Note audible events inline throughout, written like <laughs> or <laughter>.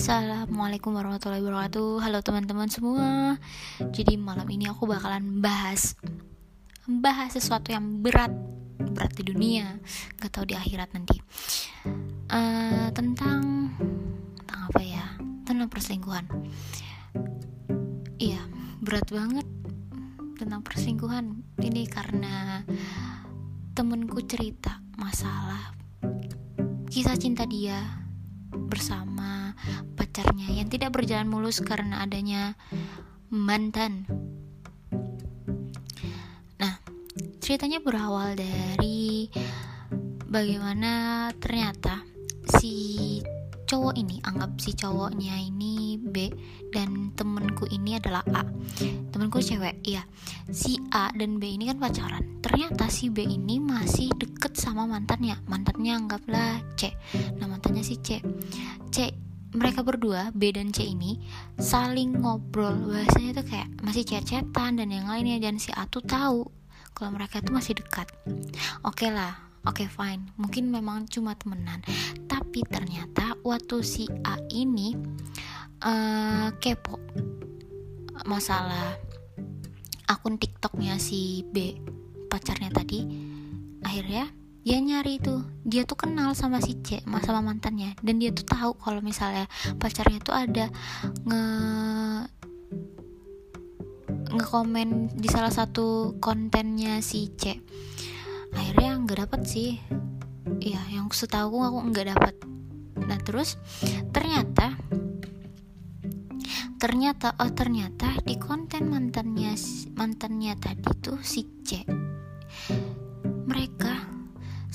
Assalamualaikum warahmatullahi wabarakatuh. Halo teman-teman semua. Jadi malam ini aku bakalan bahas Bahas sesuatu yang berat Berat di dunia. Gak tau di akhirat nanti. Uh, Tentang Tentang apa ya? Tentang perselingkuhan. Iya berat banget Tentang perselingkuhan. Ini karena Temenku cerita masalah Kisah cinta dia bersama pacarnya yang tidak berjalan mulus karena adanya mantan. Nah, ceritanya berawal dari bagaimana ternyata si cowok ini anggap si cowoknya ini B dan temenku ini adalah A. Temenku cewek iya. Si A dan B ini kan pacaran. Ternyata si B ini masih deket sama mantannya. Mantannya anggaplah C. Nah mantannya si C. C mereka berdua B dan C ini saling ngobrol. Bahasanya tuh kayak masih chat-chatan dan yang lainnya. Dan si A tuh tahu kalau mereka tuh masih dekat. Oke okay lah Oke okay, fine, mungkin memang cuma temenan. Tapi ternyata waktu si A ini uh, kepo masalah akun TikToknya si B pacarnya tadi, akhirnya dia nyari itu dia tuh kenal sama si C sama mantannya. Dan dia tuh tahu kalau misalnya pacarnya tuh ada nge ngekomen di salah satu kontennya si C. Akhirnya nggak dapet sih. Ya yang setahu aku nggak dapet. Nah terus ternyata ternyata oh ternyata di konten mantannya mantannya tadi tuh si C. Mereka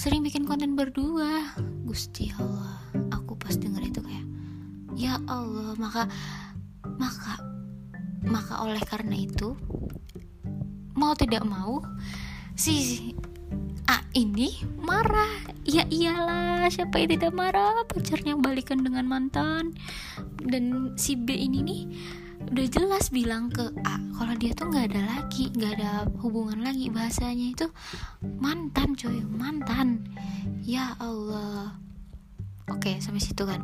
sering bikin konten berdua. Gusti Allah aku pas denger itu kayak ya Allah maka maka maka oleh karena itu mau tidak mau si A ini marah. Ya iyalah siapa yang tidak marah? Pacarnya balikan dengan mantan. Dan si B ini nih udah jelas bilang ke A kalau dia tuh nggak ada lagi nggak ada hubungan lagi bahasanya. Itu mantan coy mantan. Ya Allah. Oke sampai situ kan.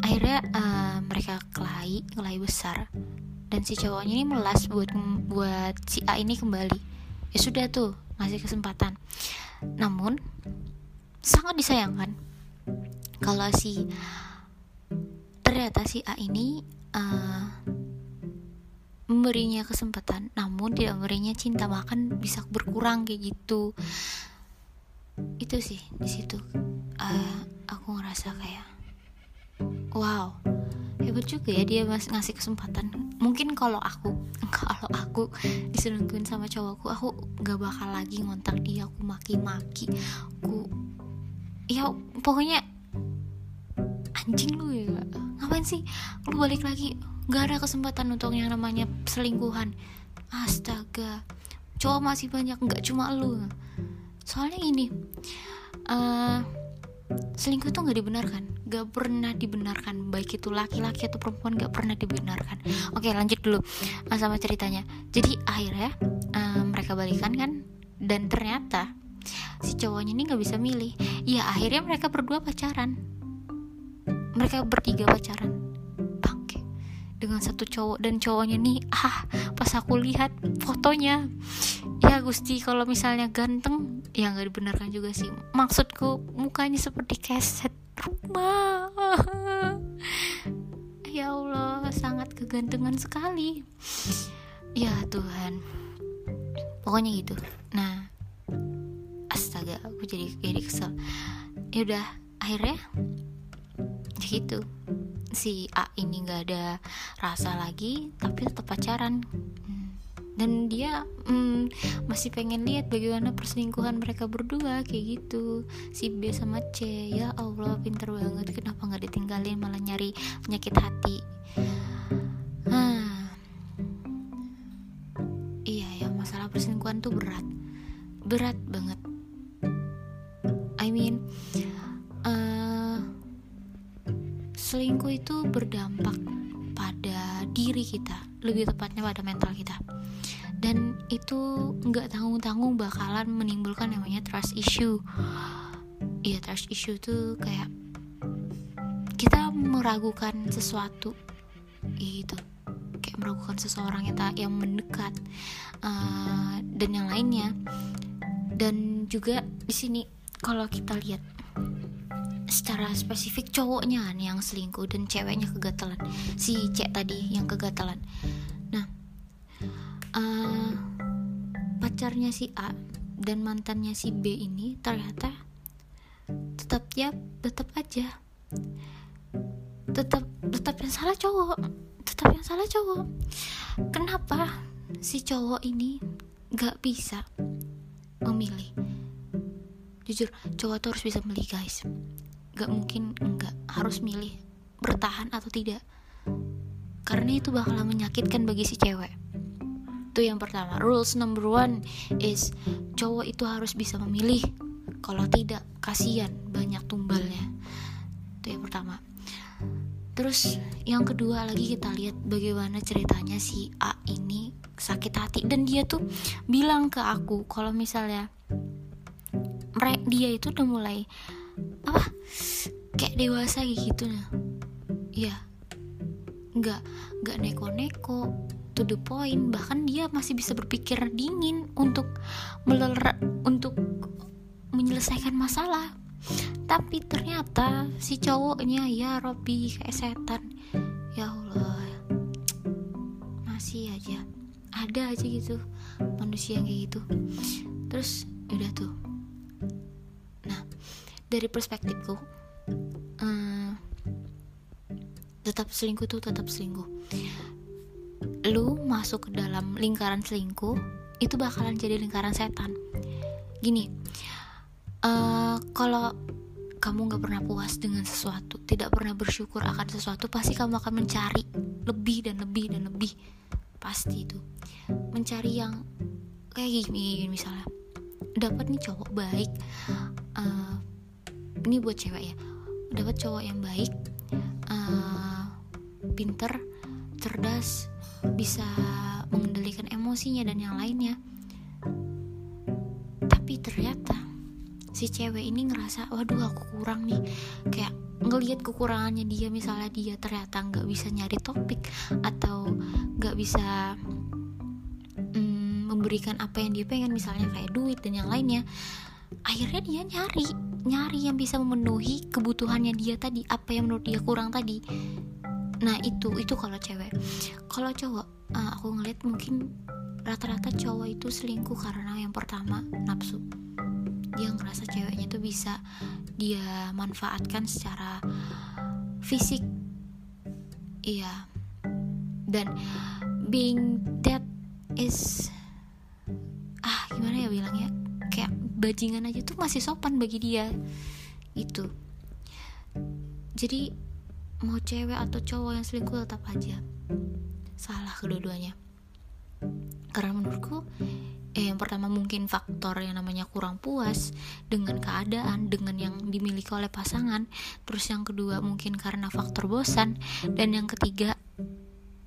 Akhirnya uh, mereka kelahi kelahi besar. Dan si cowoknya ini melas buat buat si A ini kembali. Ya sudah tuh ngasih kesempatan. Namun sangat disayangkan kalau si ternyata si A ini uh, memberinya kesempatan namun tidak memberinya cinta bahkan bisa berkurang kayak gitu. Itu sih di situ. Uh, aku ngerasa kayak wow hebat juga ya dia masih ngasih kesempatan. Mungkin kalau aku <laughs> kalau aku diselingkuhin sama cowokku aku gak bakal lagi ngontak dia aku maki-maki aku ya pokoknya anjing lu ya. Ngapain sih lu balik lagi gak ada kesempatan untuk yang namanya selingkuhan. Astaga. Cowok masih banyak nggak cuma lu. Soalnya ini uh, selingkuh itu nggak dibenarkan. Gak pernah dibenarkan. Baik itu laki-laki atau perempuan gak pernah dibenarkan. Oke lanjut dulu uh, sama ceritanya. Jadi akhirnya uh, mereka balikan kan? Dan ternyata si cowoknya ini nggak bisa milih. Ya akhirnya mereka berdua pacaran. Mereka bertiga pacaran dengan satu cowok dan cowoknya nih ah pas aku lihat fotonya. Ya Gusti kalau misalnya ganteng ya nggak dibenarkan juga sih. Maksudku mukanya seperti keset rumah. <laughs> Ya Allah sangat kegantengan sekali. Ya Tuhan pokoknya gitu. Nah astaga aku jadi jadi kesel. Ya udah akhirnya ya gitu si A ini nggak ada rasa lagi tapi tetap pacaran. Dan dia mm, masih pengen lihat bagaimana perselingkuhan mereka berdua kayak gitu. Si B sama C ya Allah pinter banget. Kenapa nggak ditinggalin? Malah nyari penyakit hati. Ah. iya ya masalah perselingkuhan tuh berat. Berat itu berdampak pada diri kita lebih tepatnya pada mental kita. Dan itu nggak tanggung-tanggung bakalan menimbulkan namanya trust issue. Iya trust issue tuh kayak kita meragukan sesuatu gitu. Kayak meragukan seseorang yang tak yang mendekat uh, dan yang lainnya. Dan juga di sini kalau kita lihat secara spesifik cowoknya nih yang selingkuh dan ceweknya kegatalan si cek tadi yang kegatalan nah uh, pacarnya si A dan mantannya si B ini ternyata tetap ya tetap aja. Tetap tetap yang salah cowok. Tetap yang salah cowok. Kenapa si cowok ini gak bisa memilih? Jujur cowok tuh harus bisa memilih guys gak mungkin enggak harus milih bertahan atau tidak. Karena itu bakalan menyakitkan bagi si cewek. Itu yang pertama. Rules number one is cowok itu harus bisa memilih. Kalau tidak kasihan banyak tumbalnya. Itu yang pertama. Terus yang kedua lagi kita lihat bagaimana ceritanya si A ini sakit hati. Dan dia tuh bilang ke aku kalau misalnya mereka dia itu udah mulai apa? Kayak dewasa gitu nah ya nggak nggak neko-neko. To the point. Bahkan dia masih bisa berpikir dingin untuk melera untuk menyelesaikan masalah. Tapi ternyata si cowoknya ya Robi kayak setan. Ya Allah. Masih aja. Ada aja gitu. Manusia kayak gitu. Terus udah tuh dari perspektifku uh, tetap selingkuh tuh tetap selingkuh lu masuk ke dalam lingkaran selingkuh itu bakalan jadi lingkaran setan gini uh, kalau kamu nggak pernah puas dengan sesuatu, tidak pernah bersyukur akan sesuatu, pasti kamu akan mencari lebih dan lebih dan lebih. Pasti itu. Mencari yang kayak gini, gini misalnya. Dapat nih cowok baik. Uh, ini buat cewek ya. Dapat cowok yang baik, uh, pinter, cerdas, bisa mengendalikan emosinya dan yang lainnya. Tapi ternyata si cewek ini ngerasa waduh aku kurang nih kayak ngelihat kekurangannya dia misalnya dia ternyata nggak bisa nyari topik atau nggak bisa mm, memberikan apa yang dia pengen misalnya kayak duit dan yang lainnya akhirnya dia nyari nyari yang bisa memenuhi kebutuhannya dia tadi apa yang menurut dia kurang tadi. Nah itu itu kalau cewek. Kalau cowok uh, aku ngeliat mungkin rata-rata cowok itu selingkuh karena yang pertama nafsu. Dia ngerasa ceweknya tuh bisa dia manfaatkan secara fisik. Iya. Dan being that is ah gimana ya bilangnya bajingan aja tuh masih sopan bagi dia itu jadi mau cewek atau cowok yang selingkuh tetap aja. Salah kedua-duanya. Karena menurutku eh, yang pertama mungkin faktor yang namanya kurang puas dengan keadaan dengan yang dimiliki oleh pasangan. Terus yang kedua mungkin karena faktor bosan. Dan yang ketiga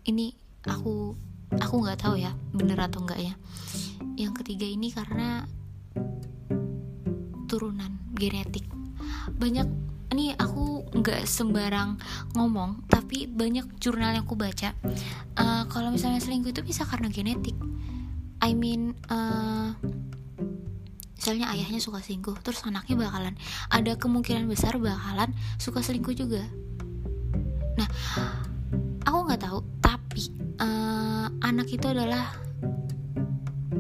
ini aku aku nggak tahu ya bener atau enggak ya yang ketiga ini karena turunan genetik. Banyak ini aku nggak sembarang ngomong tapi banyak jurnal yang aku baca. Uh, kalau misalnya selingkuh itu bisa karena genetik. I mean uh, misalnya ayahnya suka selingkuh terus anaknya bakalan ada kemungkinan besar bakalan suka selingkuh juga. Nah aku nggak tahu tapi uh, anak itu adalah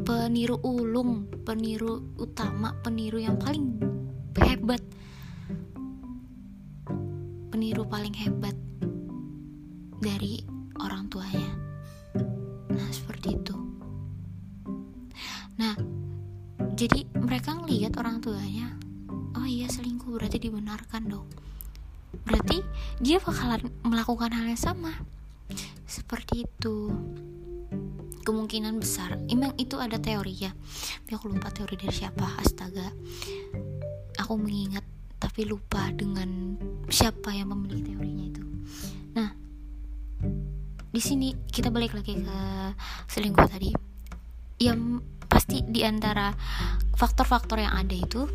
peniru ulung peniru utama peniru yang paling hebat peniru paling hebat dari orang tuanya nah seperti itu Nah, jadi mereka ngelihat orang tuanya, oh iya selingkuh berarti dibenarkan dong. Berarti dia bakalan melakukan hal yang sama. Seperti itu. Kemungkinan besar, emang itu ada teori ya. Tapi aku lupa teori dari siapa. Astaga. Aku mengingat tapi lupa dengan siapa yang memiliki teorinya itu. Nah, di sini kita balik lagi ke selingkuh tadi. Yang pasti di antara faktor-faktor yang ada itu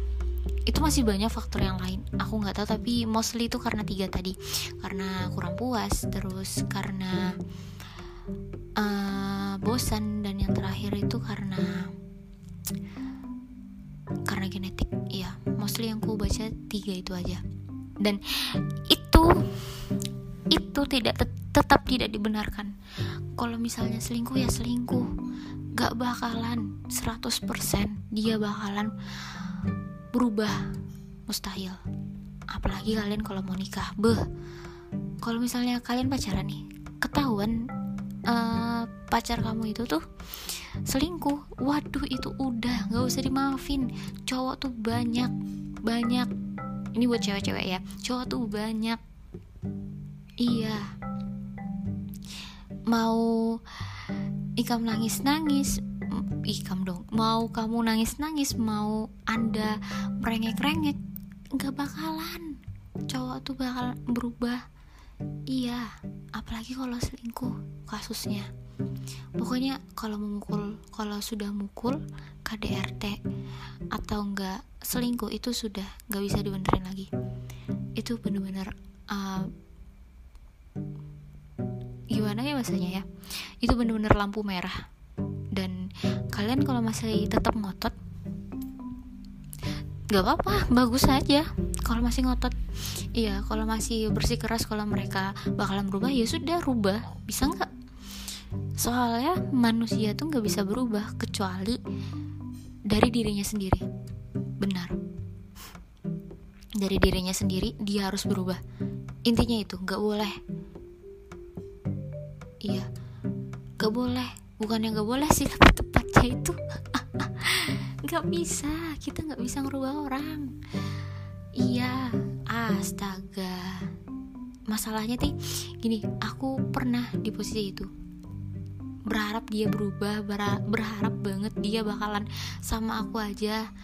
itu masih banyak faktor yang lain aku nggak tahu tapi mostly itu karena tiga tadi karena kurang puas terus karena uh, bosan dan yang terakhir itu karena karena genetik. Iya mostly yang ku baca tiga itu aja. Dan itu itu tidak tet tetap tidak dibenarkan. Kalau misalnya selingkuh ya selingkuh. Gak bakalan 100% dia bakalan berubah. Mustahil. Apalagi kalian kalau mau nikah. Beh kalau misalnya kalian pacaran nih ketahuan uh, pacar kamu itu tuh selingkuh. Waduh itu udah nggak usah dimaafin. Cowok tuh banyak banyak. Ini buat cewek-cewek ya. Cowok tuh banyak. Iya. Mau ikam nangis nangis ikam dong. Mau kamu nangis nangis mau anda merengek rengek nggak bakalan. Cowok tuh bakal berubah iya apalagi kalau selingkuh kasusnya. Pokoknya kalau memukul kalau sudah mukul KDRT atau enggak selingkuh itu sudah nggak bisa dibenerin lagi. Itu bener-bener uh, gimana ya bahasanya ya? Itu bener-bener lampu merah. Dan kalian kalau masih tetap ngotot gak apa-apa bagus aja. Kalau masih ngotot. Iya kalau masih bersikeras kalau mereka bakalan berubah ya sudah rubah. Bisa nggak? Soalnya manusia tuh nggak bisa berubah kecuali dari dirinya sendiri. Benar. Dari dirinya sendiri dia harus berubah. Intinya itu nggak boleh. Iya. Nggak boleh. Bukan yang gak boleh sih lebih tepatnya itu nggak bisa kita nggak bisa ngerubah orang. Iya astaga. Masalahnya sih gini aku pernah di posisi itu. Berharap dia berubah berharap banget dia bakalan sama aku aja.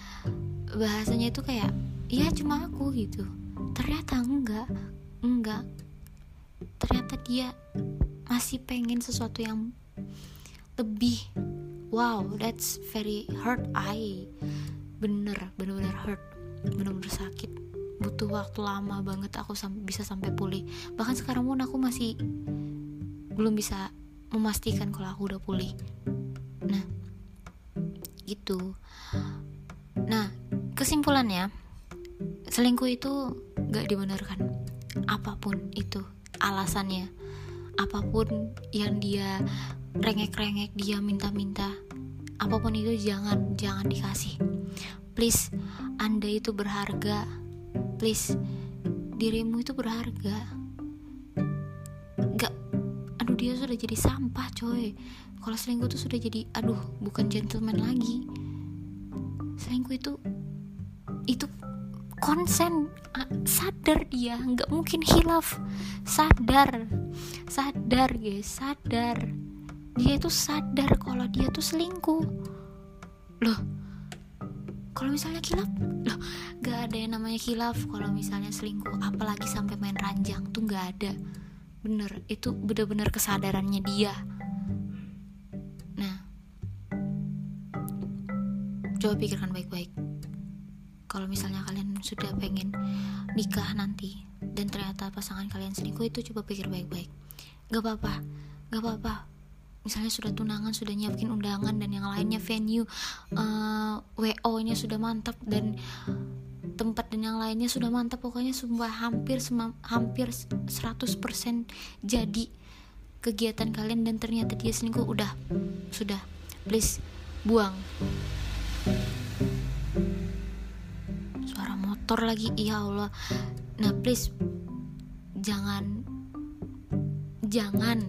Bahasanya itu kayak ya cuma aku gitu. Ternyata enggak enggak. Ternyata dia masih pengen sesuatu yang lebih wow that's very hurt I bener bener-bener hurt. Bener-bener sakit. Butuh waktu lama banget aku sam bisa sampai pulih. Bahkan sekarang pun aku masih belum bisa memastikan kalau aku udah pulih. Nah gitu. Nah kesimpulannya selingkuh itu gak dibenarkan. Apa pun itu alasannya. Apa pun yang dia rengek-rengek dia minta-minta apa pun itu jangan jangan dikasih. Please anda itu berharga. Please dirimu itu berharga. Gak aduh dia sudah jadi sampah coy. Kalau selingkuh itu sudah jadi aduh bukan gentleman lagi. Selingkuh itu itu konsen sadar dia. Nggak mungkin hilaf. Sadar. Sadar guys sadar dia itu sadar kalau dia tuh selingkuh. Loh kalau misalnya kilaf? Loh gak ada yang namanya kilaf kalau misalnya selingkuh apalagi sampai main ranjang tuh gak ada. Bener itu bener-bener kesadarannya dia. Nah coba pikirkan baik-baik. Kalau misalnya kalian sudah pengen nikah nanti dan ternyata pasangan kalian selingkuh itu coba pikir baik-baik. Gak apa-apa gak apa-apa misalnya sudah tunangan sudah nyiapin undangan dan yang lainnya venue uh, eh, wo nya sudah mantap dan tempat dan yang lainnya sudah mantap pokoknya semua hampir hampir 100% jadi kegiatan kalian dan ternyata dia selingkuh udah sudah please buang. Motor lagi ya Allah. Nah please jangan jangan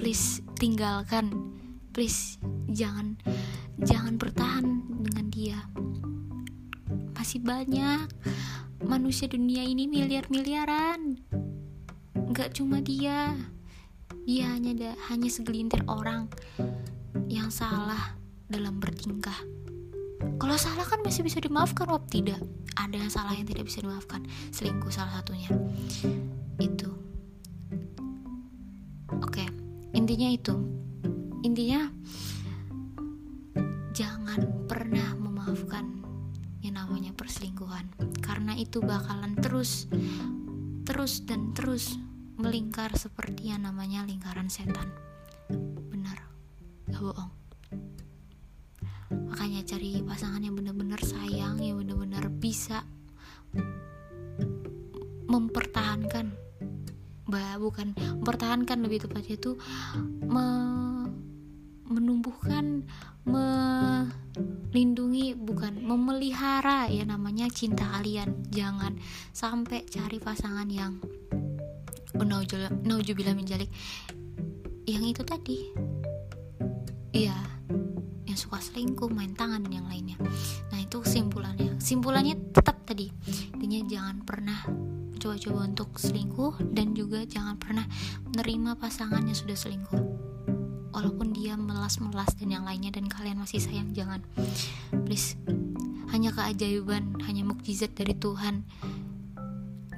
please tinggalkan. Please jangan jangan bertahan dengan dia. Masih banyak manusia dunia ini miliar-miliaran. Nggak cuma dia. Dia hanya ada hanya segelintir orang yang salah dalam bertingkah. Kalau salah kan masih bisa dimaafkan wap tidak. Ada yang salah yang tidak bisa dimaafkan. Selingkuh salah satunya. Itu. Oke intinya itu. Intinya jangan pernah memaafkan yang namanya perselingkuhan. Karena itu bakalan terus terus dan terus melingkar seperti yang namanya lingkaran setan. Benar. Gak bohong mempertahankan lebih tepatnya itu me menumbuhkan melindungi bukan memelihara ya namanya cinta kalian. Jangan sampai cari pasangan yang naujubillah menjalik yang itu tadi. Iya yang suka selingkuh main tangan dan yang lainnya. Nah itu kesimpulannya. Simpulannya tetap tadi. Intinya jangan pernah coba-coba untuk selingkuh dan juga jangan pernah menerima pasangannya sudah selingkuh. Walaupun dia melas-melas dan yang lainnya dan kalian masih sayang jangan. Please hanya keajaiban hanya mukjizat dari Tuhan.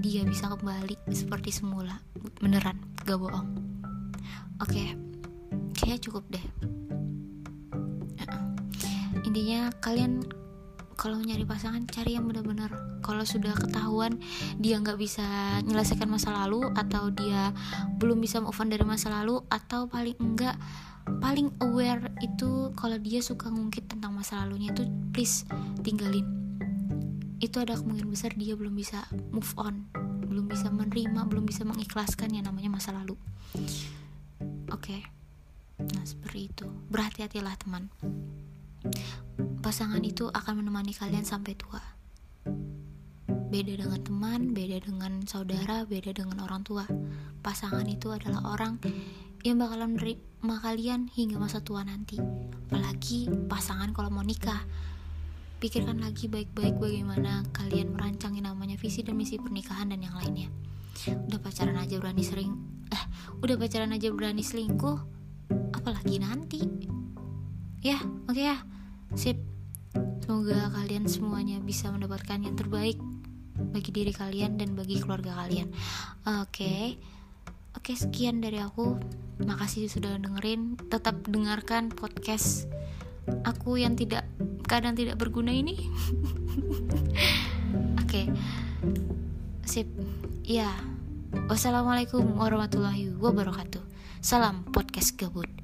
Dia bisa kembali seperti semula. Beneran gak bohong. Oke okay. kayak cukup deh. Intinya kalian kalau nyari pasangan cari yang benar-benar kalau sudah ketahuan dia nggak bisa menyelesaikan masa lalu atau dia belum bisa move on dari masa lalu atau paling enggak paling aware itu kalau dia suka ngungkit tentang masa lalunya itu please tinggalin. Itu ada kemungkinan besar dia belum bisa move on belum bisa menerima belum bisa mengikhlaskan yang namanya masa lalu. Oke. Okay. nah seperti itu. Berhati-hatilah teman. Pasangan itu akan menemani kalian sampai tua beda dengan teman, beda dengan saudara, beda dengan orang tua. Pasangan itu adalah orang yang bakalan menerima kalian hingga masa tua nanti. Apalagi pasangan kalau mau nikah. Pikirkan lagi baik-baik bagaimana kalian merancang yang namanya visi dan misi pernikahan dan yang lainnya. Udah pacaran aja berani sering eh udah pacaran aja berani selingkuh apalagi nanti. Ya oke okay ya. Sip. Semoga kalian semuanya bisa mendapatkan yang terbaik bagi diri kalian dan bagi keluarga kalian. Oke. Okay. Oke sekian dari aku. Makasih sudah dengerin. Tetap dengarkan podcast Aku yang tidak Kadang tidak berguna ini. <laughs> Oke. Sip. Ya. Wassalamualaikum warahmatullahi wabarakatuh. Salam podcast gabut